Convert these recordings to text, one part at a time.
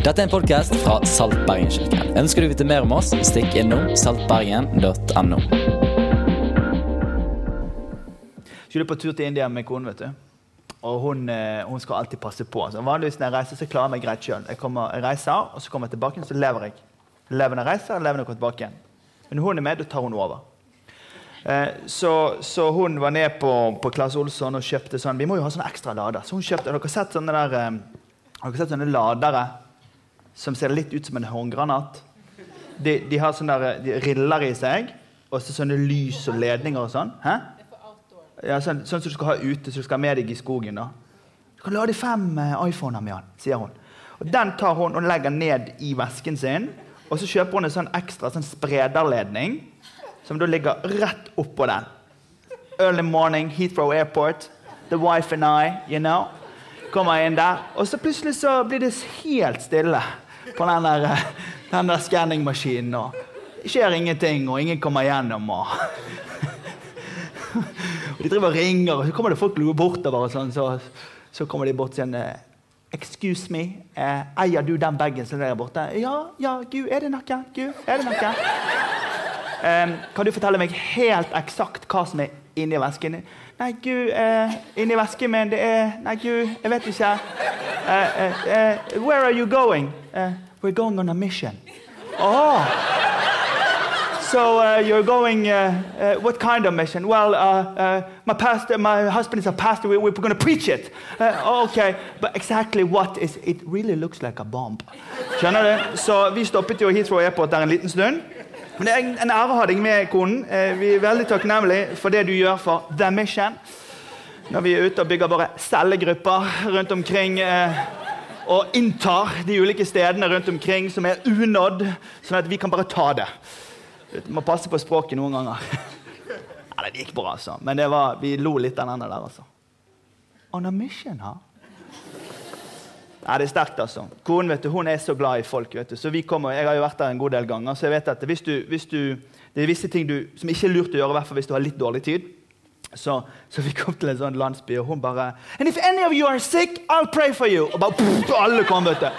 Dette er en podkast fra Salt Bergen-kirken. Ønsker du å vite mer om oss, stikk innom saltbergen.no. Skulle på tur til India med konen, vet du. Og hun, eh, hun skal alltid passe på. Så vanligvis når jeg reiser, så klarer jeg meg greit sjøl. Jeg, jeg reiser, og så kommer jeg tilbake, så lever jeg. Lever når jeg reiser, og lever når jeg kommer tilbake igjen. Men når hun er med, da tar hun over. Eh, så, så hun var ned på, på Claes Olsson og kjøpte sånn Vi må jo ha sånne ekstra lader. Så hun kjøpte, har dere sett sånne der, eh, har dere sett sånne ladere som ser litt ut som en håndgranat? De, de har sånne der, de riller i seg, og så sånne lys og ledninger og sånn. Hæ? Ja, sånn, sånn som du skal ha ute, så du skal ha med deg i skogen. da. Du kan lade fem eh, iPhoner med den, sier hun. Og Den tar hun og legger ned i vesken sin. Og så kjøper hun en sånn ekstra sånn sprederledning som da ligger rett oppå den. Early morning, Heathrow Airport, the wife and I, you know. Kommer inn der, og så plutselig så blir det helt stille på den der, den der skanningmaskinen. og Det skjer ingenting, og ingen kommer gjennom. og... De driver og ringer, og så kommer det folk bortover. og sånn, så, så kommer de bort og sier Excuse me, eh, eier du den bagen som er der borte? Ja, ja, Gud, er det noe? Gud, er det noe? Eh, kan du fortelle meg helt eksakt hva som er inni vesken? Nei, Gud, eh, inni vesken min, det er Nei, Gud, jeg vet ikke. Eh, eh, eh, where are you going? Eh, we're going on a mission. Oh. So uh, you're going, uh, uh, what kind of mission? Well, uh, my pastor, my husband is a pastor. We, we're going to preach it. Uh, okay, but exactly what is? It really looks like a bomb. Skjønner du? Så vi stoppet jo Heathrow Airport der en liten stund. Men det er en ære å ha deg med, konen. Eh, Vi er veldig takknemlige for det du gjør for The Mission. Når vi er ute og bygger våre cellegrupper rundt omkring. Eh, og inntar de ulike stedene rundt omkring som er unådd, sånn at vi kan bare ta det. Du må passe på språket noen ganger. Ja, det gikk bra, altså. Men var, vi lo litt av den der. altså. On a mission, ha? Ja, det er sterkt, altså. Konen vet du, hun er så glad i folk. vet du. Så vi kommer, Jeg har jo vært der en god del ganger, så jeg vet at hvis du, hvis du, det er visse ting du, som ikke er lurt å gjøre, i hvert fall hvis du har litt dårlig tid. Så, så vi kom til en sånn landsby, og hun bare And if any of you are sick, I'll pray for you! Og bare, pff, alle kom, vet du.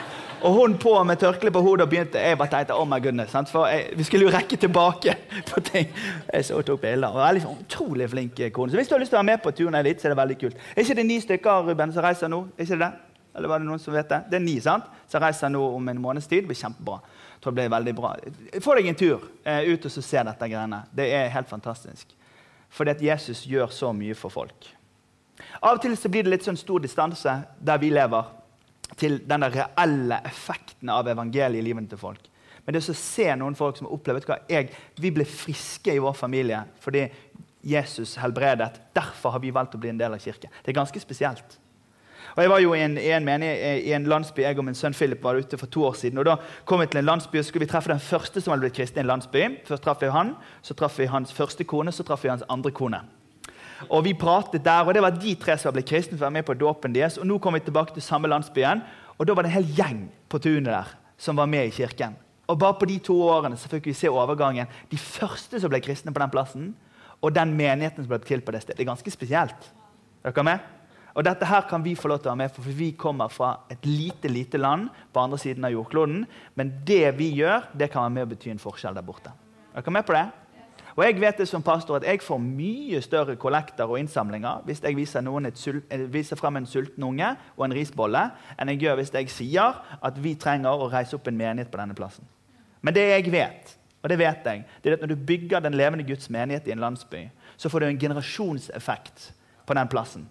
Og hun på med tørkle på hodet og begynte Jeg bare tenkte oh my goodness, sant? For jeg, vi skulle jo rekke tilbake på ting. Jeg så tok bilder. og er liksom Utrolig flink kone. Så hvis du har lyst til å være med på turen dit, så er det veldig kult. Er ikke det ni stykker Ruben, som reiser nå? Er ikke det? Eller var det noen som vet det? Det er ni sant? Så reiser nå om en måneds tid. Det blir kjempebra. Jeg tror det blir veldig bra. Få deg en tur eh, ut og se dette greiene. Det er helt fantastisk. Fordi at Jesus gjør så mye for folk. Av og til så blir det litt sånn stor distanse der vi lever, til den der reelle effekten av evangeliet i livet til folk. Men det å se noen folk som har opplevd hva, jeg, Vi ble friske i vår familie fordi Jesus helbredet. Derfor har vi valgt å bli en del av kirken. Det er ganske spesielt. Og Jeg var jo i en, i en, menig, i en landsby, jeg og min sønn Philip var ute for to år siden. og Da kom vi til en landsby, og skulle vi treffe den første som hadde blitt kristen i en landsby. Først traff vi han, så traff vi hans første kone, så traff vi hans andre kone. Og vi pratet der, og Det var de tre som hadde blitt kristne, for å være med på dåpen deres. Og nå kom vi tilbake til samme landsbyen, og da var det en hel gjeng på tunet der som var med i kirken. Og Bare på de to årene så fikk vi se overgangen. De første som ble kristne på den plassen, og den menigheten som ble til på det stedet. Det er ganske spesielt. Er dere med? Og dette her kan vi få lov til å være med for, for vi kommer fra et lite lite land på andre siden av jordkloden. Men det vi gjør, det kan være med å bety en forskjell der borte. Er dere med på det? Og jeg vet det som pastor at jeg får mye større kollekter og innsamlinger hvis jeg viser, eh, viser frem en sulten unge og en risbolle, enn jeg gjør hvis jeg sier at vi trenger å reise opp en menighet på denne plassen. Men det jeg vet, og det vet jeg, det er at når du bygger den levende Guds menighet i en landsby, så får du en generasjonseffekt på den plassen.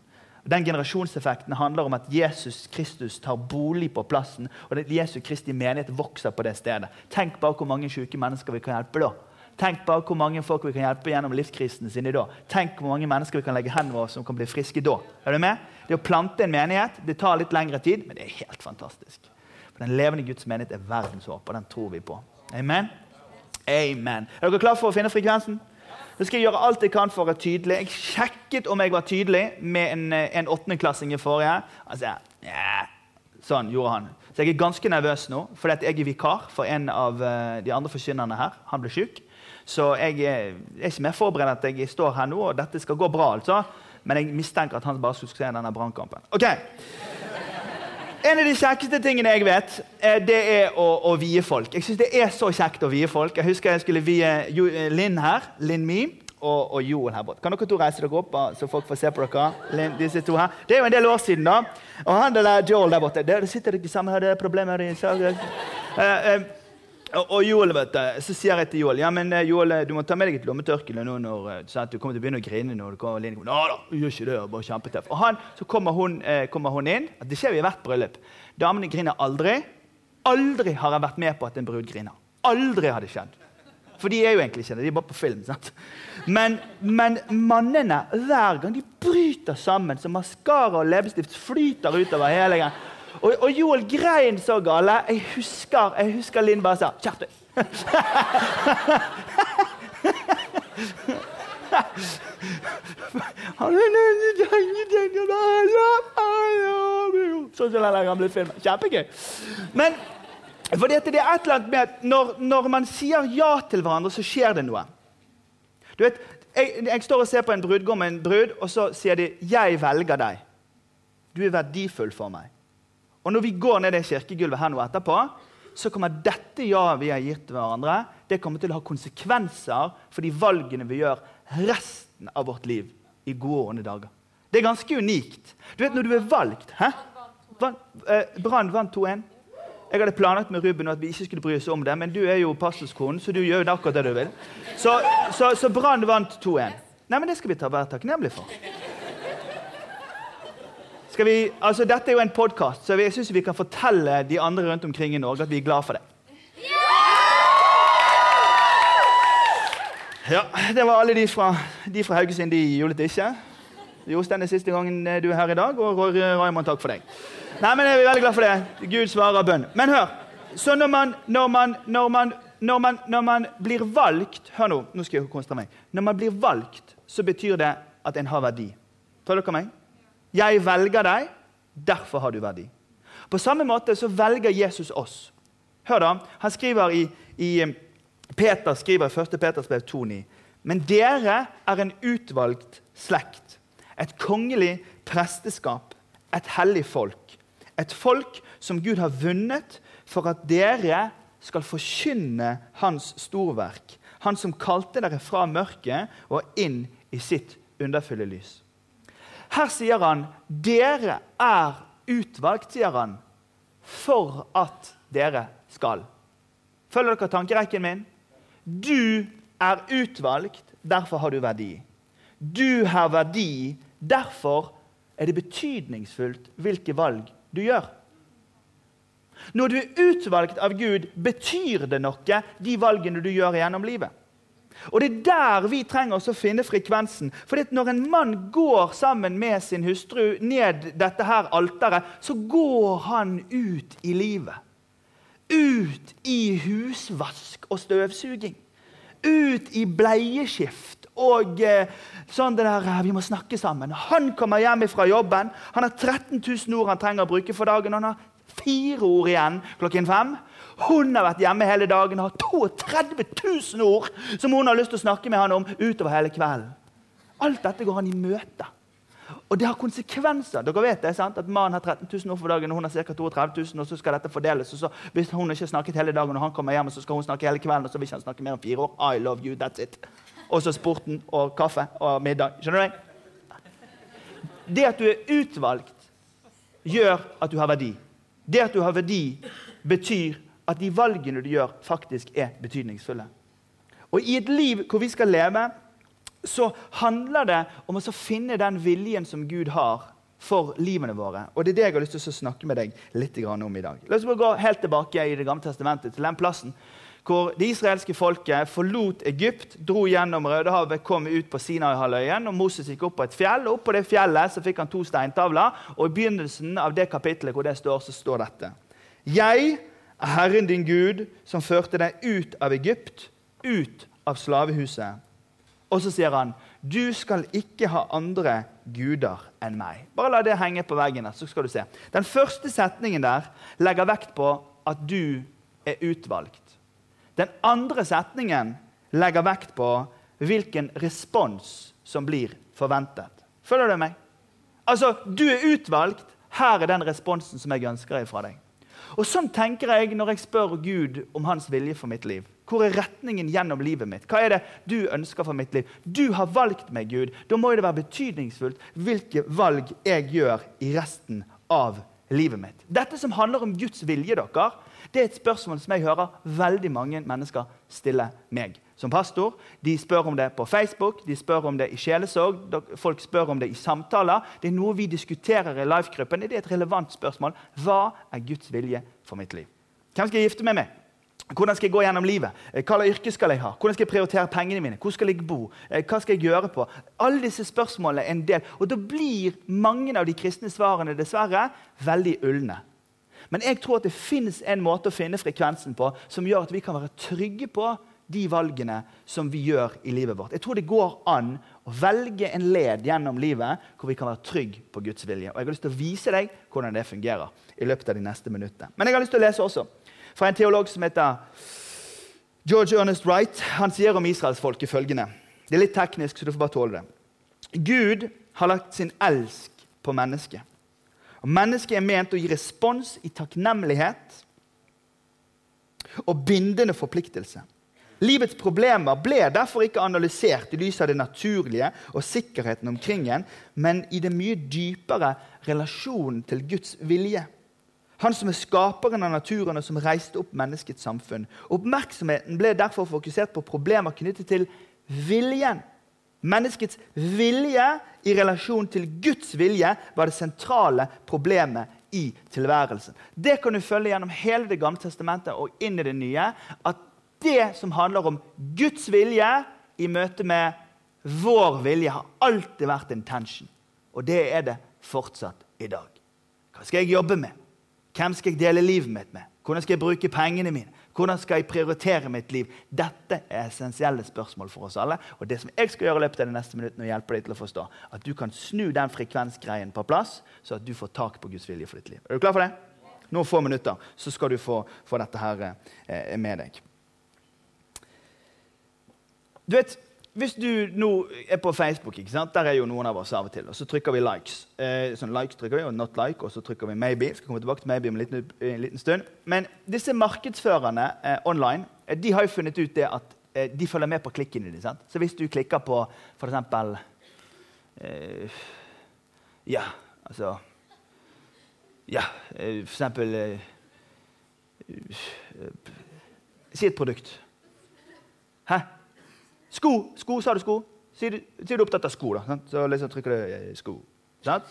Den generasjonseffekten handler om at Jesus Kristus tar bolig på plassen, og at Jesus Kristi menighet vokser på det stedet. Tenk bare hvor mange syke mennesker vi kan hjelpe da. Tenk bare hvor mange folk vi kan hjelpe gjennom livskrisen sin i da. Tenk hvor mange mennesker vi kan legge hendene våre som kan bli friske da. Er du med? Det å plante en menighet det tar litt lengre tid, men det er helt fantastisk. For Den levende Guds menighet er verdenshåp, og den tror vi på. Amen? Amen. Er dere klare for å finne frekvensen? Da skal jeg gjøre alt jeg kan for å være tydelig. Jeg sjekket om jeg var tydelig med en, en åttendeklassing i forrige. Altså, ja, sånn gjorde han. Så jeg er ganske nervøs nå, fordi jeg er vikar for en av uh, de andre forkynnerne her. Han ble syk. Så jeg er, er ikke mer forberedt at jeg står her nå, og dette skal gå bra. altså. Men jeg mistenker at han bare skulle se denne brannkampen. Ok. En av de kjekkeste tingene jeg vet, eh, det er å, å vie folk. Jeg synes Det er så kjekt å vie folk. Jeg husker jeg skulle vie eh, Linn her. Linn Mi. Og, og Joel her borte. Kan dere to reise dere opp, så folk får se på dere? Linn, disse to her. Det er jo en del år siden, da. Og han der Joel der borte Der sitter dere sammen, har dere problemer i saken? Eh, eh, og, Joel, vet du, så sier jeg til Joel ja, men eh, Joel, eh, du må ta med deg et lommetørkle nå når eh, sånn at du kommer til å begynne å grine. når du kommer inn. Nå da, gjør ikke det, bare kjempetøff. Og han, så kommer hun, eh, kommer hun inn. Det skjer jo i hvert bryllup. Damene griner aldri. Aldri har jeg vært med på at en brud griner. Aldri har det skjedd. For de er jo egentlig ikke det. De er bare på film. sant? Men, men mannene, hver gang de bryter sammen, så maskara og leppestift flyter utover hele greia. Og, og Joel grein så gale. Jeg husker, jeg husker Linn bare sa deg! Sånn som den fordi det er et eller annet med at når, når man sier ja til hverandre, så skjer det noe. Du vet, jeg, jeg står og ser på en brudgom og en brud, og så sier de 'Jeg velger deg'. Du er verdifull for meg. Og når vi går ned det kirkegulvet her nå etterpå, så kommer dette ja vi har gitt hverandre, det kommer til å ha konsekvenser for de valgene vi gjør resten av vårt liv i gode og onde dager. Det er ganske unikt. Du vet når du er valgt Hæ? Eh, Brann vant 2-1. Jeg hadde planlagt med Ruben at vi ikke skulle bry oss om det, men du er jo pastorskonen, så du gjør jo akkurat det du vil. Så, så, så Brann vant 2-1. Nei, men det skal vi ta, være takknemlige for. Vi, altså Dette er jo en podkast, så jeg syns vi kan fortelle de andre rundt omkring i Norge at vi er glad for det. Ja, Det var alle de fra, de fra Haugesund. De julet ikke. Jostein, er siste gangen du er her i dag, og Roy Raymond, takk for deg. Nei, men Jeg er veldig glad for det. Gud svarer bønn. Men hør. Så når man, når man, når man, når man, når man blir valgt Hør nå, nå skal jeg konsentrere meg. Når man blir valgt, så betyr det at en har verdi. Følger dere meg? Jeg velger deg, derfor har du verdi. På samme måte så velger Jesus oss. Hør da, Han skriver i, i Peter skriver i 1. Peters brev 2,9.: Men dere er en utvalgt slekt, et kongelig presteskap, et hellig folk. Et folk som Gud har vunnet for at dere skal forkynne Hans storverk. Han som kalte dere fra mørket og inn i sitt underfulle lys. Her sier han dere er utvalgt, sier han, for at dere skal. Følger dere tankerekken min? Du er utvalgt, derfor har du verdi. Du har verdi, derfor er det betydningsfullt hvilke valg du gjør. Når du er utvalgt av Gud, betyr det noe, de valgene du gjør gjennom livet. Og Det er der vi trenger å finne frekvensen. At Når en mann går sammen med sin hustru ned dette her alteret, så går han ut i livet. Ut i husvask og støvsuging. Ut i bleieskift og eh, sånn det der, Vi må snakke sammen. Han kommer hjem fra jobben. Han har 13 000 ord han trenger å bruke for dagen. Han har fire ord igjen klokken fem. Hun har vært hjemme hele dagen og har 32 000 ord som hun har lyst til å snakke med han om utover hele kvelden. Alt dette går han i møte. Og det har konsekvenser. Dere vet det, sant? At Mannen har 13 000 ord for dagen, og hun har ca. 32 000, og så skal dette fordeles. og så Hvis hun ikke har snakket hele dagen, og han kommer hjem, så skal hun snakke hele kvelden, og så vil ikke han snakke mer om fire år. I love you, that's it. Og så sporten og kaffe og middag. Skjønner du? Det at du er utvalgt, gjør at du har verdi. Det at du har verdi, betyr at de valgene du gjør, faktisk er betydningsfulle. Og I et liv hvor vi skal leve, så handler det om å finne den viljen som Gud har for livene våre. Og Det er det jeg har lyst til å snakke med deg litt om i dag. La oss gå helt tilbake i Det gamle testamentet, til den plassen hvor det israelske folket forlot Egypt, dro gjennom Rødehavet, kom ut på Sinai-halvøyen. og Moses gikk opp på et fjell, og opp på det fjellet så fikk han to steintavler. og I begynnelsen av det kapitlet hvor det står, så står dette. Jeg Herren din Gud, som førte deg ut av Egypt, ut av slavehuset. Og så sier han, du skal ikke ha andre guder enn meg. Bare la det henge på veggen. så skal du se. Den første setningen der legger vekt på at du er utvalgt. Den andre setningen legger vekt på hvilken respons som blir forventet. Følger du meg? Altså, Du er utvalgt. Her er den responsen som jeg ønsker fra deg. Og Sånn tenker jeg når jeg spør Gud om hans vilje for mitt liv. Hvor er retningen gjennom livet mitt? Hva er det du ønsker for mitt liv? Du har valgt meg, Gud. Da må det være betydningsfullt hvilke valg jeg gjør i resten av livet mitt. Dette som handler om Guds vilje, dere, det er et spørsmål som jeg hører veldig mange mennesker stille meg som pastor. De spør om det på Facebook, de spør om det i sjelesorg, folk spør om det i samtaler. Det er noe vi diskuterer i life-gruppen. Det er et relevant spørsmål. Hva er Guds vilje for mitt liv? Hvem skal jeg gifte meg med? Hvordan skal jeg gå gjennom livet? Eh, hva slags yrke skal jeg ha? Hvordan skal jeg prioritere pengene mine? Hvor skal jeg bo? Eh, hva skal jeg gjøre på? Alle disse spørsmålene er en del. Og da blir mange av de kristne svarene dessverre veldig ulne. Men jeg tror at det finnes en måte å finne frekvensen på som gjør at vi kan være trygge på de valgene som vi gjør i livet vårt. Jeg tror det går an å velge en led gjennom livet hvor vi kan være trygge på Guds vilje. Og Jeg har lyst til å vise deg hvordan det fungerer i løpet av de neste minuttene. Men jeg har lyst til å lese også fra en teolog som heter George Ernest Wright. Han sier om israelsfolket følgende Det er litt teknisk, så du får bare tåle det. Gud har lagt sin elsk på mennesket. Og Mennesket er ment å gi respons i takknemlighet og bindende forpliktelse. Livets problemer ble derfor ikke analysert i lys av det naturlige og sikkerheten omkring en, men i det mye dypere relasjonen til Guds vilje. Han som er skaperen av naturen og som reiste opp menneskets samfunn. Oppmerksomheten ble derfor fokusert på problemer knyttet til viljen Menneskets vilje i relasjon til Guds vilje var det sentrale problemet i tilværelsen. Det kan du følge gjennom hele Det gamle testamentet og inn i det nye. At det som handler om Guds vilje i møte med vår vilje, har alltid vært en tension. Og det er det fortsatt i dag. Hva skal jeg jobbe med? Hvem skal jeg dele livet mitt med? Hvordan skal jeg bruke pengene mine? Hvordan skal jeg prioritere mitt liv? Dette er essensielle spørsmål for oss alle. Og det som jeg skal gjøre i løpet av de neste minuttene, er å hjelpe deg til å forstå at du kan snu den frekvensgreien på plass, så at du får tak på Guds vilje for ditt liv. Er du klar for det? Noen få minutter, så skal du få, få dette her eh, med deg. Du vet, hvis du nå er på Facebook, ikke sant? der er jo noen av oss av og til, og så trykker vi likes. Eh, sånn likes trykker vi, og not like, og så trykker vi maybe. skal komme tilbake til maybe om en liten, en liten stund. Men disse markedsførerne eh, online eh, de har jo funnet ut det at eh, de følger med på klikkene dine. Så hvis du klikker på f.eks. Eh, ja, altså Ja, eh, for eksempel eh, Si et produkt. Hæ? Sko, sko, sa du sko? Sier du, si du opptatt av sko, da. Sant? Så liksom trykker du eh, sko. Sant?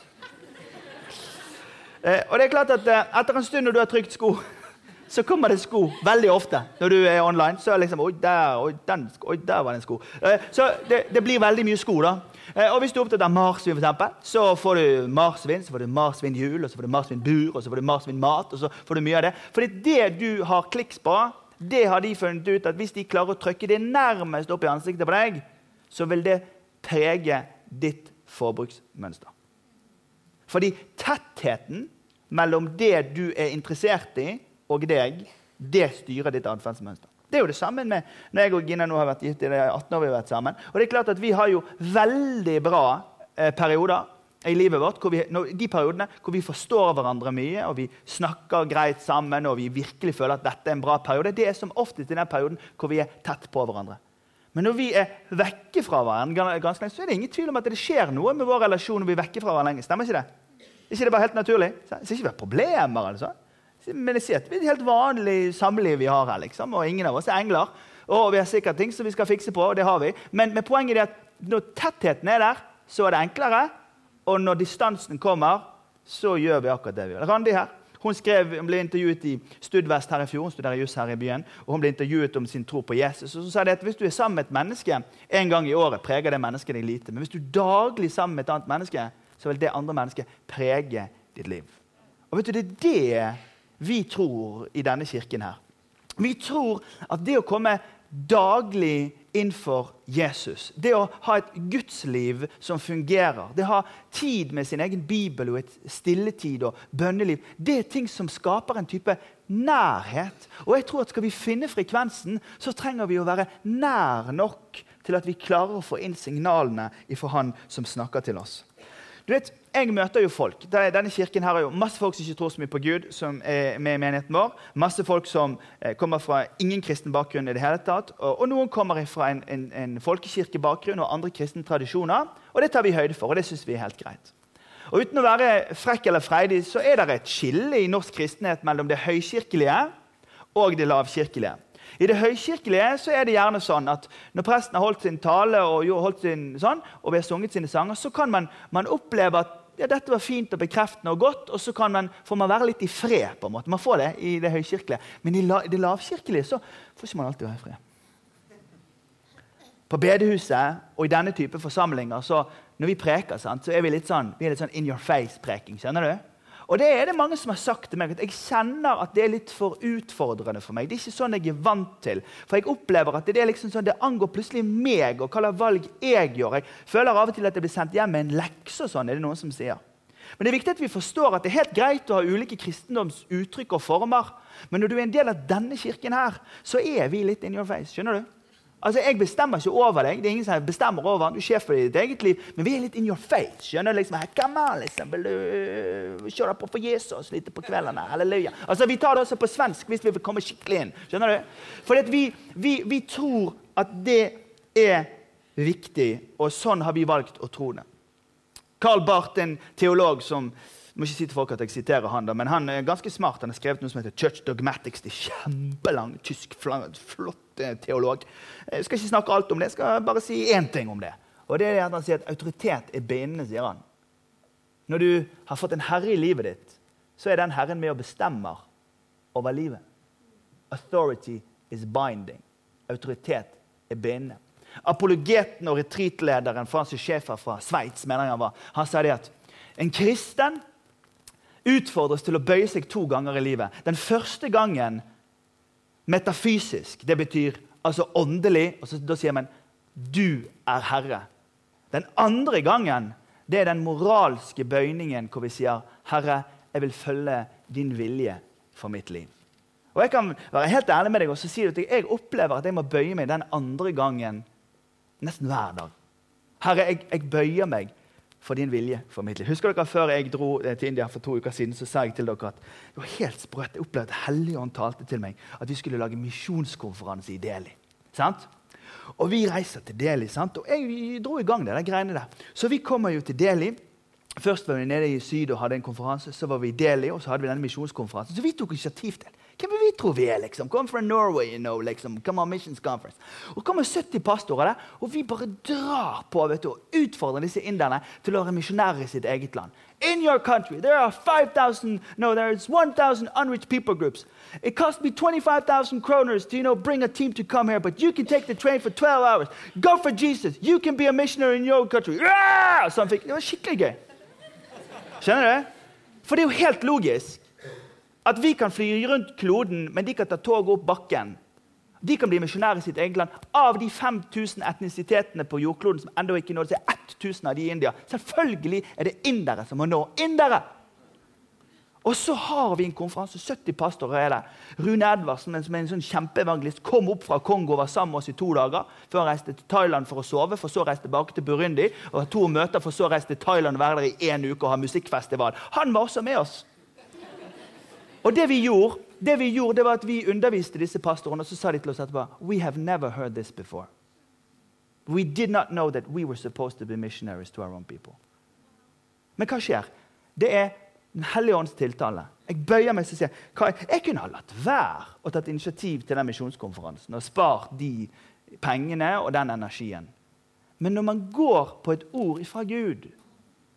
Eh, og det er klart at eh, Etter en stund når du har trykt sko, så kommer det sko veldig ofte. Når du er online. så er liksom, oi der, oi, den, oi, der var det en sko. Eh, så det, det, blir veldig mye sko. da. Eh, og Hvis du er opptatt av marsvin, for eksempel, så får du marsvin, så får du marsvinhjul, og så får du marsvinbur, og så får du marsvinmat. og så får du mye av det. Fordi det du har kliks på, det har de funnet ut at hvis de klarer å trykke det nærmest opp i ansiktet på deg, så vil det prege ditt forbruksmønster. Fordi tettheten mellom det du er interessert i, og deg, det styrer ditt atferdsmønster. Det er jo det samme med når jeg og Gina nå har vært gift i det 18 år vi har vært sammen. Og det er klart at Vi har jo veldig bra eh, perioder i livet vårt, vi, de periodene hvor vi forstår hverandre mye, og vi snakker greit sammen og vi virkelig føler at dette er en bra periode, det er som oftest i den perioden hvor vi er tett på hverandre. Men når vi er vekke fra hverandre, ganske lenge, så er det ingen tvil om at det skjer noe med vår relasjon når vi er vekke fra hverandre lenge. Stemmer ikke det? Ikke det bare helt naturlig? Så ikke vi har problemer. altså. Men jeg sier at det er et helt vanlig samliv vi har her, liksom, og ingen av oss er engler. Og vi har sikkert ting som vi skal fikse på, og det har vi. Men, men poenget er at når tettheten er der, så er det enklere. Og når distansen kommer, så gjør vi akkurat det vi gjør. Randi her, hun, skrev, hun ble intervjuet i Studvest her i fjor. Hun studerer juss her i byen, og hun ble intervjuet om sin tro på Jesus. Og så sa de at Hvis du er sammen med et menneske en gang i året, preger det mennesket deg lite. Men hvis du er daglig sammen med et annet menneske, så vil det andre mennesket prege ditt liv. Og vet du, Det er det vi tror i denne kirken her. Vi tror at det å komme daglig innenfor Jesus. Det å ha et gudsliv som fungerer. Det å ha tid med sin egen bibel og et stilletid og bønneliv. Det er ting som skaper en type nærhet. Og jeg tror at Skal vi finne frekvensen, så trenger vi å være nær nok til at vi klarer å få inn signalene fra Han som snakker til oss. Du vet, Jeg møter jo folk. Denne kirken her har jo masse folk som ikke tror så mye på Gud, som er med i menigheten vår. Masse folk som eh, kommer fra ingen kristen bakgrunn i det hele tatt. Og, og noen kommer fra en, en, en folkekirkebakgrunn og andre kristne tradisjoner. Og det tar vi høyde for, og det syns vi er helt greit. Og Uten å være frekk eller freidig så er det et skille i norsk kristenhet mellom det høykirkelige og det lavkirkelige. I det høykirkelige så er det gjerne sånn at når presten har holdt sin tale og, holdt sin, sånn, og vi har sunget sine sanger, så kan man, man oppleve at ja, dette var fint og bekreftende og godt, og så man, får man være litt i fred. på en måte. Man får det i det høykirkelige. Men i la, det lavkirkelige så får ikke man alltid være i fred. På bedehuset og i denne type forsamlinger så når vi preker, sant, så er vi litt sånn, vi er litt sånn in your face-preking. skjønner du? Og det er det mange som har sagt til meg, at jeg kjenner at det er litt for utfordrende for meg. Det er ikke sånn jeg er vant til. For jeg opplever at det, liksom sånn, det angår plutselig meg og hva slags valg jeg gjør. Jeg føler av og til at jeg blir sendt hjem med en lekse og sånn. er det noen som sier. Men det er viktig at vi forstår at det er helt greit å ha ulike kristendomsuttrykk og former. Men når du er en del av denne kirken, her, så er vi litt in your face. skjønner du? Altså, Jeg bestemmer ikke over deg. Det er ingen som bestemmer over Du er sjef for ditt eget liv. Men vi er litt in your face. skjønner du? Liksom, Come on, liksom. Vil du kjøre på for Jesus litt på kveldene? Halleluja. Altså, Vi tar det også på svensk hvis vi vil komme skikkelig inn. skjønner du? For vi, vi, vi tror at det er viktig, og sånn har vi valgt å tro det. Karl Barth, en teolog som jeg må ikke si til folk at jeg siterer han da, men han er ganske smart. Han har skrevet noe som heter Church Dogmatics. Det er kjempelang, tysk, flott teolog. Jeg skal ikke snakke alt om det, jeg skal bare si én ting om det. Og det er at Han sier at autoritet er bindende, sier han. Når du har fått en herre i livet ditt, så er den herren med og bestemmer over livet. Authority is binding. Autoritet er bindende. Apologeten og retreatlederen Francis Schäfer fra Sveits mener jeg han var, han sa det at en kristen utfordres til å bøye seg to ganger i livet. Den første gangen metafysisk. Det betyr altså åndelig. og så, Da sier man 'du er herre'. Den andre gangen det er den moralske bøyningen hvor vi sier 'Herre, jeg vil følge din vilje for mitt liv'. Og Jeg kan være helt ærlig med deg og si at jeg opplever at jeg må bøye meg den andre gangen nesten hver dag. Herre, jeg, jeg bøyer meg for din vilje for mitt liv. Husker dere Før jeg dro eh, til India for to uker siden, så sa jeg til dere at det var helt sprøtt. Jeg opplevde at Helligånd talte til meg at vi skulle lage misjonskonferanse i Delhi. Sant? Og vi reiser til Delhi, sant? og jeg dro i gang det, de greiene der. Så vi kommer jo til Delhi. Først var vi nede i syd og hadde en konferanse. Så var vi i Delhi, og så hadde vi denne misjonskonferansen. Så vi tok initiativ til vil vi er? liksom? Come from Norway, you know, liksom. Come on, Missions Conference. Og kommer 70 pastorer der, og vi bare drar på vet du, og utfordrer disse inderne til å være misjonærer i sitt eget land. In your country, there are 5,000, no, there is 1,000 unreached people groups. It cost me 25,000 kroners to, you know, bring a team to come here, but you can take the train for 12 hours. Go for Jesus. You can be a missionary in your country. Yeah! Something. det var skikkelig gøy. Skjønner du? For det er jo helt logisk. At vi kan fly rundt kloden, men de kan ta toget opp bakken. De kan bli misjonærer i sitt eget land. Av de 5000 etnisitetene på jordkloden som enda ikke nådde, seg er 1000 av de i India. Selvfølgelig er det indere som må nå indere! Og så har vi en konferanse. 70 pastorer er det. Rune Edvardsen, som er en sånn kjempeevangelist, kom opp fra Kongo og var sammen med oss i to dager. Før han reiste til Thailand for å sove, for så reiste tilbake til Burundi. og to møter, for så reiste til Thailand og være der i én uke og ha musikkfestival. Han var også med oss. Og det vi gjorde, det vi gjorde, det var at vi underviste disse pastorene, og så sa de til oss etterpå We have never heard this before. We did not know that we were supposed to be missionaries to our own people. Men hva skjer? Det er Den hellige ånds tiltale. Jeg bøyer meg og sier hva, jeg kunne ha latt være å tatt initiativ til den misjonskonferansen og spart de pengene og den energien. Men når man går på et ord fra Gud,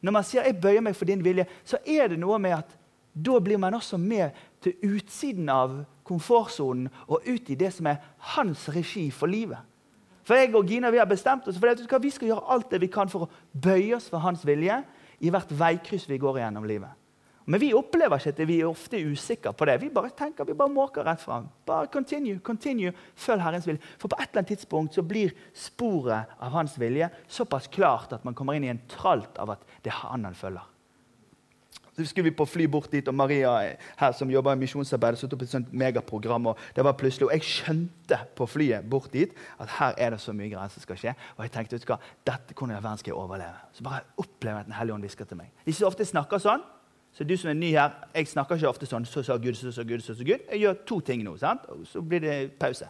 når man sier 'jeg bøyer meg for din vilje', så er det noe med at da blir man også med til utsiden av komfortsonen og ut i det som er hans regi for livet. For jeg og Gina vi har bestemt oss for det, vi skal gjøre alt det vi kan for å bøye oss for hans vilje i hvert veikryss vi går gjennom livet. Men vi opplever ikke at vi er ofte usikre på det. Vi bare tenker, vi bare måker rett fram. Bare continue, continue, følg Herrens vilje. For på et eller annet tidspunkt så blir sporet av hans vilje såpass klart at man kommer inn i en tralt av at det er han han følger. Så skulle vi på fly bort dit, og Maria her som jobber i misjonsarbeidet, satte opp et sånt megaprogram. Og det var plutselig, og jeg skjønte på flyet bort dit at her er det så mye greier som skal skje. Og jeg tenkte, vet dette hvordan i skal jeg overleve? Så bare opplever jeg at Den hellige ånd hvisker til meg. De så ofte snakker sånn, så du som er ny her, jeg snakker ikke ofte sånn så sa Gud, så sa Gud, så sa Gud. Jeg gjør to ting nå, sant? og så blir det pause.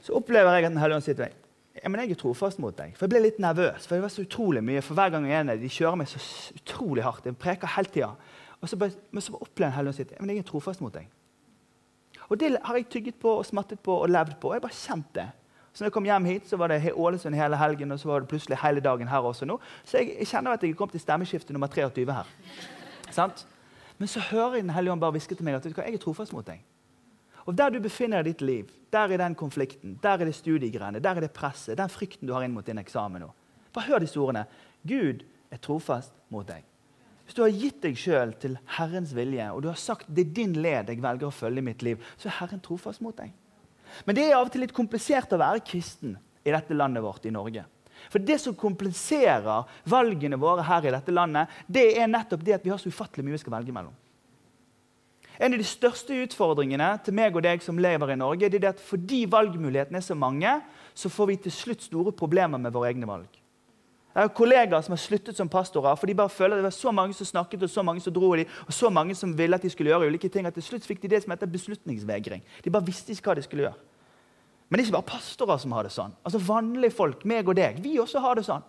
Så opplever jeg at Den hellige ånd sier til meg ja, men jeg er trofast mot deg. For jeg ble litt nervøs. For det var så utrolig mye. For hver gang jeg er nede, de kjører meg så utrolig hardt. De preker hele tida. Men så opplever jeg Hellige ånd sitt. Ja, men jeg er trofast mot deg. Og det har jeg tygget på og smattet på og levd på. Og jeg bare kjent det. Så når jeg kom hjem hit, så var det Ålesund hele helgen, og så var det plutselig hele dagen her også nå. Så jeg, jeg kjenner at jeg er kommet til stemmeskifte nummer 23 her. Men så hører jeg Den hellige ånd bare hviske til meg at jeg er trofast mot deg. Og Der du befinner deg i ditt liv, der er den konflikten, der er det studiegreiene, der er det presset, den frykten du har inn mot din eksamen nå. Bare hør disse ordene. Gud er trofast mot deg. Hvis du har gitt deg sjøl til Herrens vilje, og du har sagt det er din led jeg velger å følge i mitt liv, så er Herren trofast mot deg. Men det er av og til litt komplisert å være kristen i dette landet vårt, i Norge. For det som kompliserer valgene våre her i dette landet, det er nettopp det at vi har så ufattelig mye vi skal velge mellom. En av de største utfordringene til meg og deg som lever i Norge, det er at fordi valgmulighetene er så mange, så får vi til slutt store problemer med våre egne valg. Jeg har kollegaer som har sluttet som pastorer, for de bare føler at det var så mange som snakket, og så mange som dro og, de, og så mange som ville at de skulle gjøre ulike ting, at til slutt fikk de det som heter beslutningsvegring. De bare visste ikke hva de skulle gjøre. Men det er ikke bare pastorer som har det sånn. Altså Vanlige folk, meg og deg, vi også har det sånn.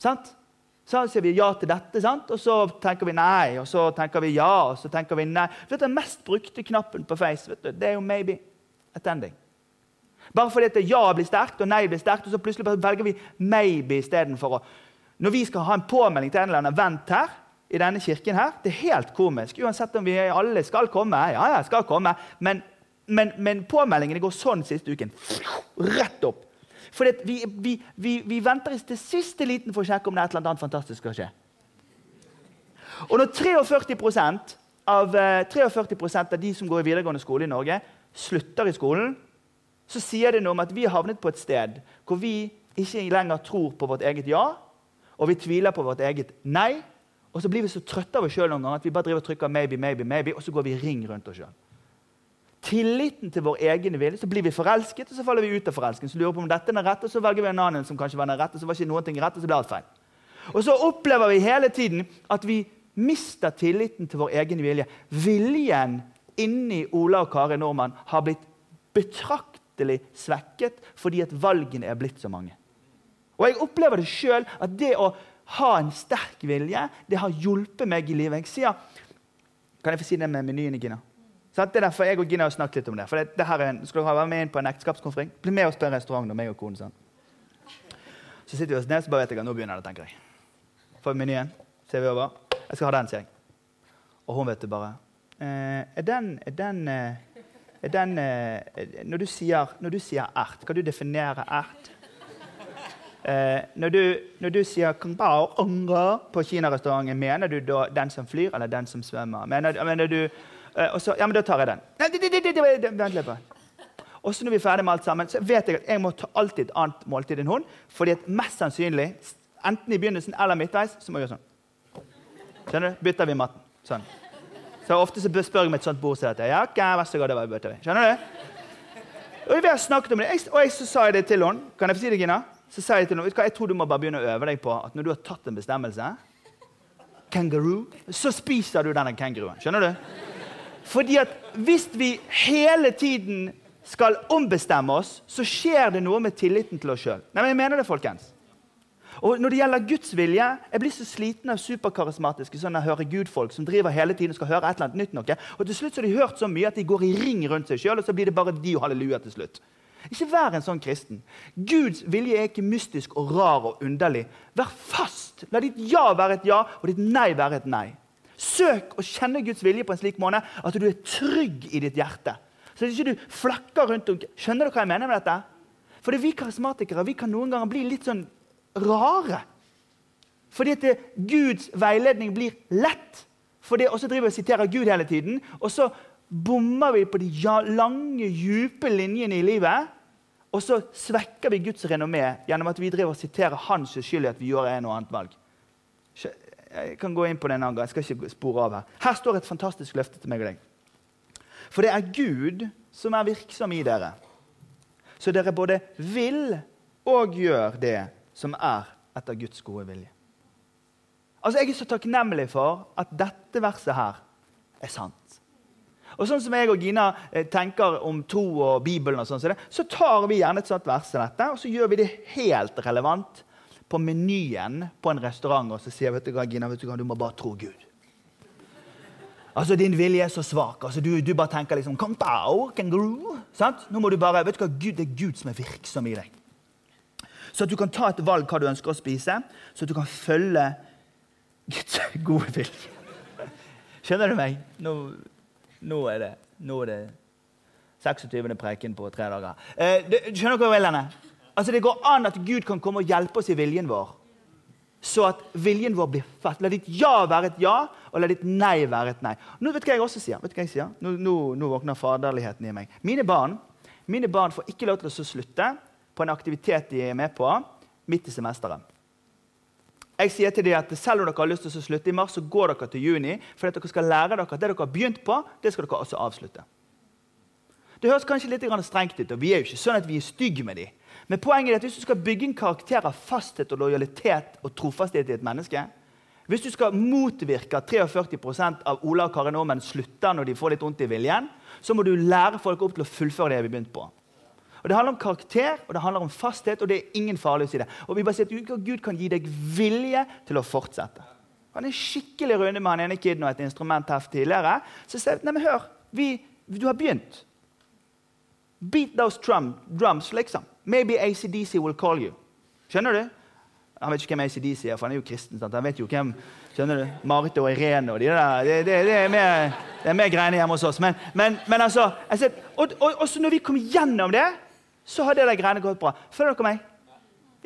Sant? Så sier vi ja til dette, sant? og så tenker vi nei, og så tenker vi ja, og så tenker vi nei. For Den mest brukte knappen på Face vet du, det er jo 'maybe attending'. Bare fordi at ja blir sterkt og nei blir sterkt, og så plutselig velger vi 'maybe' istedenfor å Når vi skal ha en påmelding til en eller annen vent her, i denne kirken her, det er helt komisk. Uansett om vi alle skal komme, ja, ja, skal komme, men, men, men påmeldingene går sånn siste uken. Rett opp. Fordi vi, vi, vi, vi venter til siste liten for å sjekke om det er et eller annet fantastisk skal skje. Og når 43% av, eh, 43% av de som går i videregående skole i Norge, slutter i skolen, så sier det noe om at vi har havnet på et sted hvor vi ikke lenger tror på vårt eget ja, og vi tviler på vårt eget nei. Og så blir vi så trøtte av oss sjøl at vi bare driver og trykker maybe, maybe, maybe, og så går vi ring rundt oss sjøl. Tilliten til vår egen vilje, så blir vi forelsket, og så faller vi ut av forelskelsen. Så lurer vi på om dette er den rette, og så velger vi en annen som kanskje var den rette, så var ikke noen ting rett, og så ble alt feil. Og så opplever vi hele tiden at vi mister tilliten til vår egen vilje. Viljen inni Ola og Kari Nordmann har blitt betraktelig svekket fordi at valgene er blitt så mange. Og jeg opplever det sjøl at det å ha en sterk vilje, det har hjulpet meg i livet. Jeg sier, Kan jeg få si det med menyen, Gina? Sant? Det er derfor jeg og Gina har snakket litt om det. For det, det her er en, skal dere være med inn på en ekteskapskonferanse? Bli med oss på en restaurant meg og konen. Sånn. Så sitter vi oss ned, så bare vet jeg at nå begynner det, tenker jeg. Vi menyen? Ser vi over? Jeg skal ha den, sier jeg. Og hun vet det bare. Eh, er den, er den, eh, er den eh, når, du sier, når du sier ert, kan du definere ert? Eh, når, du, når du sier på kinarestauranten, mener du da den som flyr, eller den som svømmer? Mener, mener du og så, Ja, men da tar jeg den. Vent litt. Og så når vi er ferdig med alt sammen, så vet jeg at jeg må ta alltid et annet måltid enn hun. fordi at mest sannsynlig, enten i begynnelsen eller midtveis, så må jeg gjøre sånn. Skjønner du? Bytter vi matten. Sånn. Så ofte så spør jeg meg et sånt bord så at jeg, ja, ok, vær så god, det var bytter vi. Skjønner du? Og vi har snakket om det, og jeg, så sa jeg det til henne. Kan jeg få si det, Gina? Så sa jeg til henne, jeg tror du må bare begynne å øve deg på at når du har tatt en bestemmelse, kangaroo, så spiser du denne kenguruen. Skjønner du? Fordi at hvis vi hele tiden skal ombestemme oss, så skjer det noe med tilliten til oss sjøl. Jeg mener det, folkens. Og når det gjelder Guds vilje, Jeg blir så sliten av superkarismatiske sånne hører Gud-folk som driver hele tiden og skal høre et eller annet nytt noe. Og til slutt så har de hørt så mye at de går i ring rundt seg sjøl, og så blir det bare de og halleluja til slutt. Ikke vær en sånn kristen. Guds vilje er ikke mystisk og rar og underlig. Vær fast. La ditt ja være et ja, og ditt nei være et nei. Søk å kjenne Guds vilje på en slik måte at du er trygg i ditt hjerte. Så at ikke du flakker rundt om. Skjønner du hva jeg mener med dette? Fordi vi karismatikere vi kan noen ganger bli litt sånn rare. Fordi at Guds veiledning blir lett. Fordi, og også driver og siterer Gud hele tiden. Og så bommer vi på de lange, dype linjene i livet. Og så svekker vi Guds renommé gjennom at vi driver og siterer hans skyld vi gjør en og annet valg. Jeg kan gå inn på det en annen gang. Jeg skal ikke spore av Her Her står et fantastisk løfte til meg og deg. For det er Gud som er virksom i dere. Så dere både vil og gjør det som er etter Guds gode vilje. Altså, Jeg er så takknemlig for at dette verset her er sant. Og sånn som jeg og Gina eh, tenker om tro og Bibelen, og sånn, så, tar vi gjerne et sånt vers som dette, og så gjør vi det helt relevant på menyen på en restaurant og så sier vet du hva, Gina, vet du hva, du må bare tro Gud. Altså, Din vilje er så svak. altså Du, du bare tenker liksom Kong Pao, kangaroo, sant? Nå må du bare, vet du hva, Gud, Det er Gud som er virksom i deg. Så at du kan ta et valg hva du ønsker å spise, så at du kan følge Guds gode vilje. Skjønner du meg? Nå, nå, er det, nå er det 26. preken på tre dager. Eh, du, skjønner du hva jeg vil, henne? Altså Det går an at Gud kan komme og hjelpe oss i viljen vår. Så at viljen vår blir fett. La ditt ja være et ja, og la ditt nei være et nei. Nå vet du hva jeg også sier. Vet du hva jeg sier? Nå, nå, nå våkner faderligheten i meg. Mine barn, mine barn får ikke lov til å slutte på en aktivitet de er med på midt i semesteret. Jeg sier til dem at Selv om dere har lyst til å slutte i mars, så går dere til juni. For dere skal lære dere at det dere har begynt på, det skal dere også avslutte. Det høres kanskje litt strengt ut, og vi er jo ikke sånn at vi er stygge med dem. Men poenget er at hvis du skal bygge en karakter av fasthet og lojalitet og trofasthet i et menneske Hvis du skal motvirke at 43 av Ola og Karin Aamen slutter når de får litt vondt i viljen, så må du lære folk opp til å fullføre det vi begynte på. Og Det handler om karakter og det handler om fasthet, og det er ingen farlig å si det. Og vi bare sier at Gud kan gi deg vilje til å fortsette. Han er skikkelig runde med han ene kiden og et instrument her tidligere. Så sier nei, men hør, vi, du har begynt. Beat those drum, drums, liksom. Maybe ACDC will call you. Skjønner du? Han vet ikke hvem ACDC er, for han er jo kristen. sant? Han vet jo hvem skjønner du? Marit og Irene og de der. Det, det, det, er, mer, det er mer greiene hjemme hos oss. Men, men, men altså, ser, og, og, og, når vi kom gjennom det, så har det der greiene gått bra. Følger dere meg?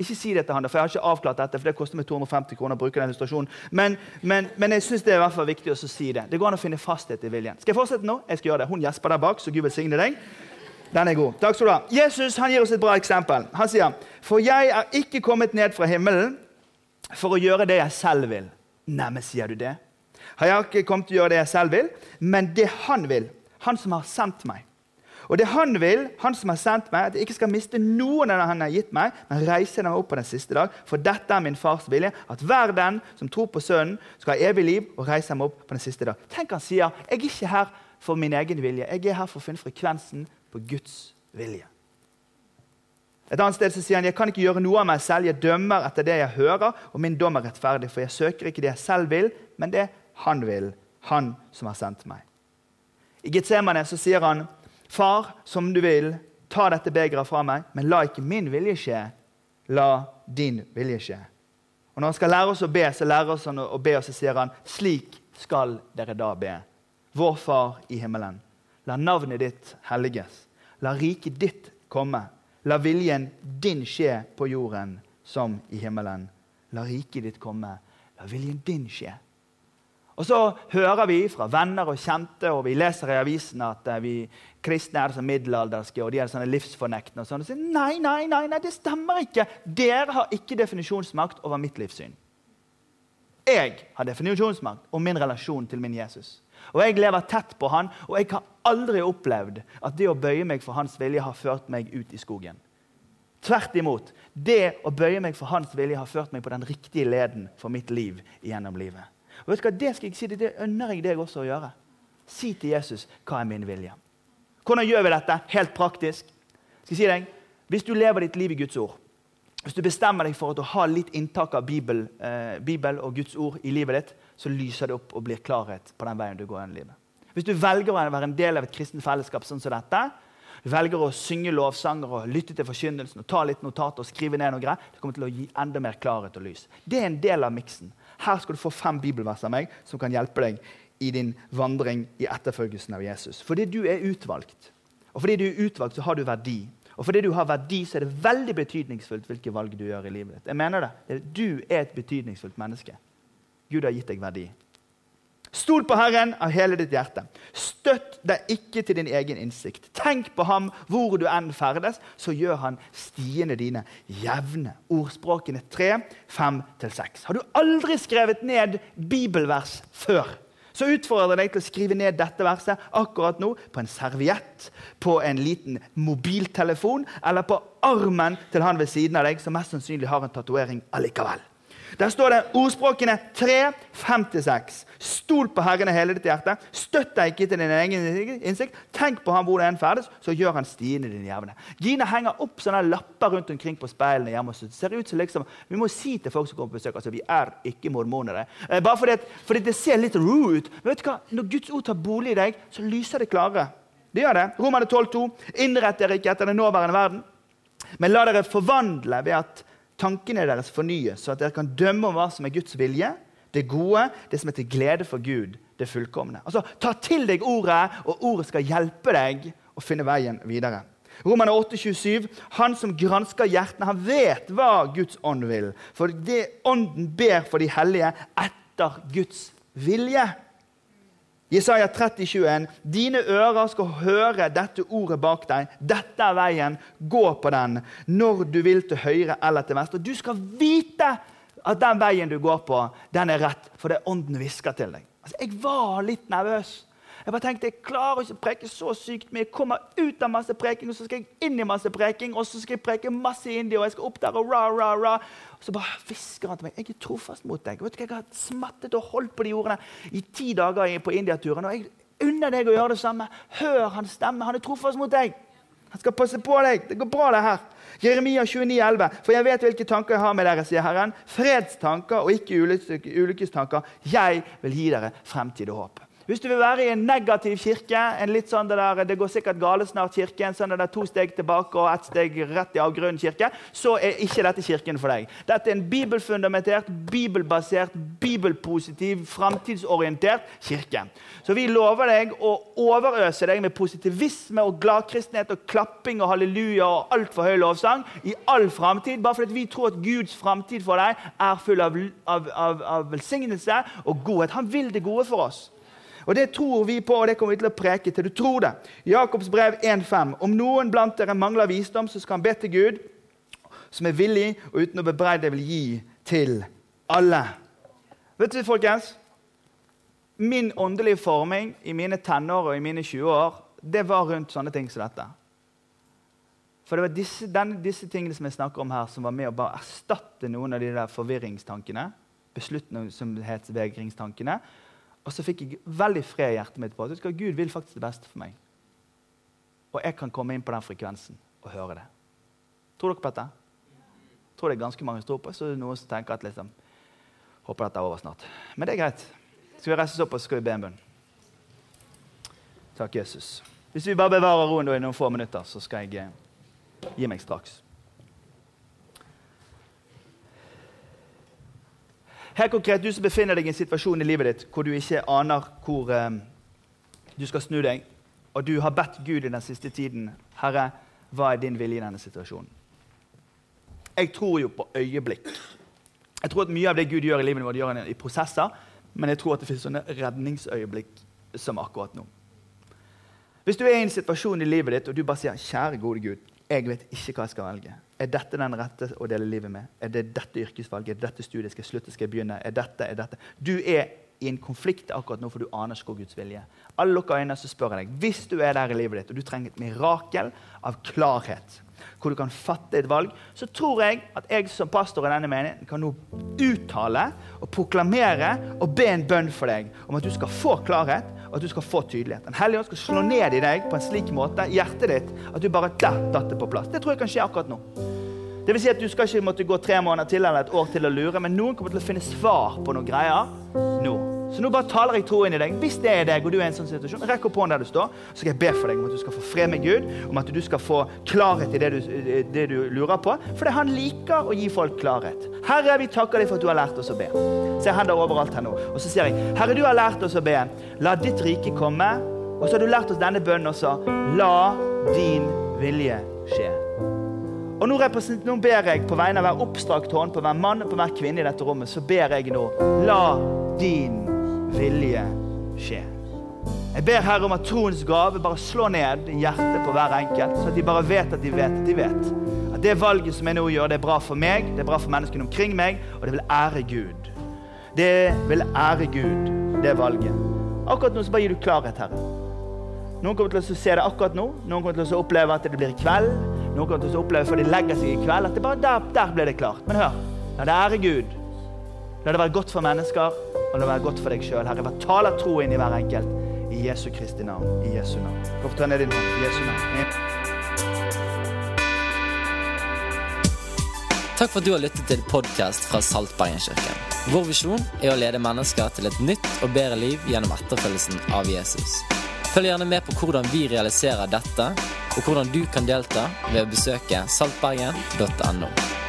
Ikke si det til han, for jeg har ikke avklart dette. for Det koster meg 250 kroner å bruke den illustrasjonen. Men, men, men jeg synes det er i hvert fall viktig å si det. Det går an å finne fasthet i viljen. Skal jeg fortsette nå? Jeg skal gjøre det. Hun gjesper der bak, så Gud velsigne deg. Den er god. Takk skal du ha. Jesus han gir oss et bra eksempel. Han sier, 'For jeg er ikke kommet ned fra himmelen for å gjøre det jeg selv vil.' Neimen, sier du det? Har jeg ikke kommet til å gjøre det jeg selv vil, men det han vil, han som har sendt meg. Og det han vil, han som har sendt meg, at jeg ikke skal miste noen av det han har gitt meg, men reise dem opp på den siste dag. For dette er min fars vilje, at hver den som tror på Sønnen, skal ha evig liv og reise dem opp på den siste dag. Tenk han sier, jeg er ikke her for min egen vilje. Jeg er her for å finne frekvensen på Guds vilje. Et annet sted så sier han jeg kan ikke gjøre noe av meg selv. Jeg dømmer etter det jeg hører, og min dom er rettferdig. For jeg søker ikke det jeg selv vil, men det han vil, han som har sendt meg. I Getsemane så sier han, Far, som du vil, ta dette begeret fra meg, men la ikke min vilje skje, la din vilje skje. Og Når han skal lære oss å be, så lærer han å be, og så sier han, slik skal dere da be. Vår Far i himmelen. La navnet ditt helliges. La riket ditt komme. La viljen din skje på jorden som i himmelen. La riket ditt komme. La viljen din skje. Og Så hører vi fra venner og kjente, og vi leser i avisen at eh, vi kristne er så middelalderske og de er sånne livsfornektende. og sånn. Og sier, nei, nei, nei, nei, det stemmer ikke. Dere har ikke definisjonsmakt over mitt livssyn. Jeg har definisjonsmakt om min relasjon til min Jesus. Og Jeg lever tett på han, og jeg har aldri opplevd at det å bøye meg for hans vilje har ført meg ut i skogen. Tvert imot. Det å bøye meg for hans vilje har ført meg på den riktige leden for mitt liv gjennom livet. Og vet du hva, Det skal jeg si, det ønsker jeg deg også å gjøre. Si til Jesus hva er min vilje. Hvordan gjør vi dette helt praktisk? Skal jeg si deg, Hvis du lever ditt liv i Guds ord, hvis du bestemmer deg for å ha litt inntak av Bibel, eh, Bibel og Guds ord i livet ditt, så lyser det opp og blir klarhet på den veien du går gjennom livet. Hvis du velger å være en del av et kristent fellesskap sånn som dette, du velger å synge lovsanger og lytte til forkynnelsen og ta litt notater og skrive ned noe greier, det kommer til å gi enda mer klarhet og lys. Det er en del av miksen. Her skal du få fem bibelvers av meg som kan hjelpe deg i din vandring i etterfølgelsen av Jesus. Fordi du er utvalgt. Og fordi du er utvalgt, så har du verdi. Og fordi du har verdi, så er det veldig betydningsfullt hvilke valg du gjør i livet ditt. Jeg mener det. Du er et betydningsfullt menneske. Gud har gitt deg verdi. Stol på Herren av hele ditt hjerte. Støtt deg ikke til din egen innsikt. Tenk på ham hvor du enn ferdes, så gjør han stiene dine jevne. Ordspråkene 3, 5-6. Har du aldri skrevet ned bibelvers før? Så utfordrer jeg deg til å skrive ned dette verset akkurat nå på en serviett, på en liten mobiltelefon eller på armen til han ved siden av deg, som mest sannsynlig har en tatovering allikevel. Der står det ordspråkene 3, 5-6. Stol på Herren av hele ditt hjerte. Støtt deg ikke til din egen innsikt. Tenk på ham hvor enn ferdes, så gjør han stiene dine jevne. Gina henger opp sånne lapper rundt omkring på speilene hjemme. Så det ser ut som liksom, Vi må si til folk som kommer på besøk altså vi er ikke mormonere. Eh, bare fordi, at, fordi, det ser litt ro ut. Men vet du hva? Når Guds ord tar bolig i deg, så lyser det klarere. Det gjør det. Romerne 12,2. Innrett dere ikke etter den nåværende verden, men la dere forvandle ved at tankene deres fornyes, så at dere kan dømme om hva som er Guds vilje, det gode, det som er til glede for Gud, det fullkomne. Altså, Ta til deg ordet, og ordet skal hjelpe deg å finne veien videre. Romerne 8,27.: Han som gransker hjertene, han vet hva Guds ånd vil. For det ånden ber for de hellige etter Guds vilje. Jesaja 30, 21. Dine ører skal høre dette ordet bak deg. Dette er veien. Gå på den når du vil til høyre eller til venstre. Du skal vite at den veien du går på, den er rett, for det ånden hvisker til deg. Altså, jeg var litt nervøs. Jeg bare tenkte, jeg klarer ikke å preke så sykt mye. Jeg kommer ut av masse preking, og så skal jeg inn i masse preking, og så skal jeg preke masse i India, og jeg skal opp der og ra, ra, ra. Og så bare hvisker han til meg jeg er trofast mot deg. Vet du, hva, Jeg har smattet og holdt på de ordene i ti dager på Indiaturen. Og jeg unner deg å gjøre det samme. Hør hans stemme. Han er trofast mot deg. Han skal passe på deg. Det går bra, det her. Jeremia 29, 11. For jeg vet hvilke tanker jeg har med dere, sier Herren. Fredstanker og ikke ulykkestanker. Jeg vil gi dere fremtid og håp. Hvis du vil være i en negativ kirke, en litt sånn det, der, det går sikkert gale snart-kirke, en sånn det der to steg tilbake og ett steg rett i avgrunnen-kirke, så er ikke dette kirken for deg. Dette er en bibelfundamentert, bibelbasert, bibelpositiv, framtidsorientert kirke. Så vi lover deg å overøse deg med positivisme og gladkristenhet og klapping og halleluja og altfor høy lovsang i all framtid, bare fordi vi tror at Guds framtid for deg er full av, av, av, av velsignelse og godhet. Han vil det gode for oss. Og Det tror vi på, og det kommer vi til å preke til du tror det. Jakobs brev 1,5. Om noen blant dere mangler visdom, så skal han be til Gud, som er villig og uten å bebreide vil gi til alle. Vet du, folkens? Min åndelige forming i mine tenår og i mine 20 år det var rundt sånne ting som dette. For det var disse, denne, disse tingene som jeg snakker om her, som var med å bare erstatte noen av de der forvirringstankene. beslutningsvegringstankene og så fikk jeg veldig fred i hjertet mitt på at Gud vil faktisk det beste for meg. Og jeg kan komme inn på den frekvensen og høre det. Tror dere på dette? Tror det er ganske mange som tror på så det er noen som tenker at liksom, håper dette er over snart. Men det er greit. Skal vi reise oss opp og skal vi be en bønn? Takk, Jesus. Hvis vi bare bevarer roen i noen få minutter, så skal jeg eh, gi meg straks. Helt konkret, Du som befinner deg i en situasjon i livet ditt hvor du ikke aner hvor um, du skal snu deg, og du har bedt Gud i den siste tiden Herre, hva er din vilje i denne situasjonen? Jeg tror jo på øyeblikk. Jeg tror at Mye av det Gud gjør i livet vårt, gjør han i prosesser, men jeg tror at det finnes sånne redningsøyeblikk som akkurat nå. Hvis du er i en situasjon i livet ditt og du bare sier 'Kjære, gode Gud', jeg vet ikke hva jeg skal velge. Er dette den rette å dele livet med? Er det dette yrkesvalget? Er det dette studiet? Skal jeg slutte? Skal jeg begynne? Er dette, er dette? Du er i en konflikt akkurat nå, for du aner ikke hvor Guds vilje. Alle lukker øynene, så spør jeg deg. Hvis du er der i livet ditt, og du trenger et mirakel av klarhet hvor du kan fatte et valg, så tror jeg at jeg som pastor i denne menigheten kan nå uttale og proklamere og be en bønn for deg om at du skal få klarhet at du skal få tydelighet. Den hellige ånd skal slå ned i deg på en slik måte i hjertet ditt at du bare der datt det på plass. Det tror jeg kan skje akkurat nå. Det vil si at Du skal ikke måtte gå tre måneder til eller et år til å lure, men noen kommer til å finne svar på noen greier nå. Så nå bare taler jeg tro inn i deg. Hvis det er deg, og du er i en sånn situasjon, rekk opp hånden der du står, så skal jeg be for deg om at du skal få fred med Gud, om at du skal få klarhet i det du, det du lurer på. For det han liker å gi folk klarhet. Herre, vi takker deg for at du har lært oss å be. Se hender overalt her nå. Og så sier jeg, Herre, du har lært oss å be. La ditt rike komme. Og så har du lært oss denne bønnen også. La din vilje skje. Og nå, nå, ber jeg på vegne av hver oppstrakt hånd, på hver mann og på hver kvinne i dette rommet, så ber jeg nå La din vilje skje. Jeg ber Herre om at troens gave bare slår ned i hjertet på hver enkelt, så at de bare vet at de vet at de vet. At det valget som jeg nå gjør, det er bra for meg, det er bra for menneskene omkring meg, og det vil ære Gud. Det vil ære Gud, det valget. Akkurat nå så bare gir du klarhet, Herre. Noen kommer til å se det akkurat nå. Noen kommer til å oppleve at det blir i kveld. Noen kommer til å oppleve før de legger seg i kveld, at det bare der, der ble det klart. Men hør, la det ære Gud. La det være godt for mennesker, og la det være godt for deg sjøl. Herre, taler tro inn i hver enkelt. I Jesu Kristi navn. I Jesu navn. Hvorfor ta ned din hånd? I Jesu navn. Takk for at du har lyttet til podkast fra Saltbergenkirken. Vår visjon er å lede mennesker til et nytt og bedre liv gjennom etterfølgelsen av Jesus. Følg gjerne med på hvordan vi realiserer dette, og hvordan du kan delta ved å besøke saltbergen.no.